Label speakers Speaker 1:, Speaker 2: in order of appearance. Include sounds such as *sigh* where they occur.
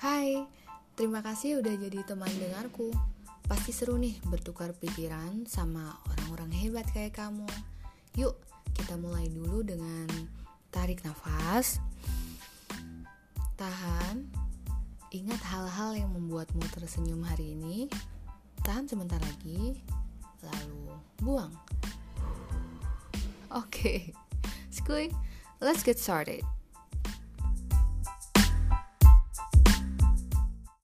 Speaker 1: Hai, terima kasih udah jadi teman dengarku. Pasti seru nih bertukar pikiran sama orang-orang hebat kayak kamu. Yuk, kita mulai dulu dengan tarik nafas. Tahan. Ingat hal-hal yang membuatmu tersenyum hari ini. Tahan sebentar lagi, lalu buang. Oke, *laughs* okay. Skuy, let's get started.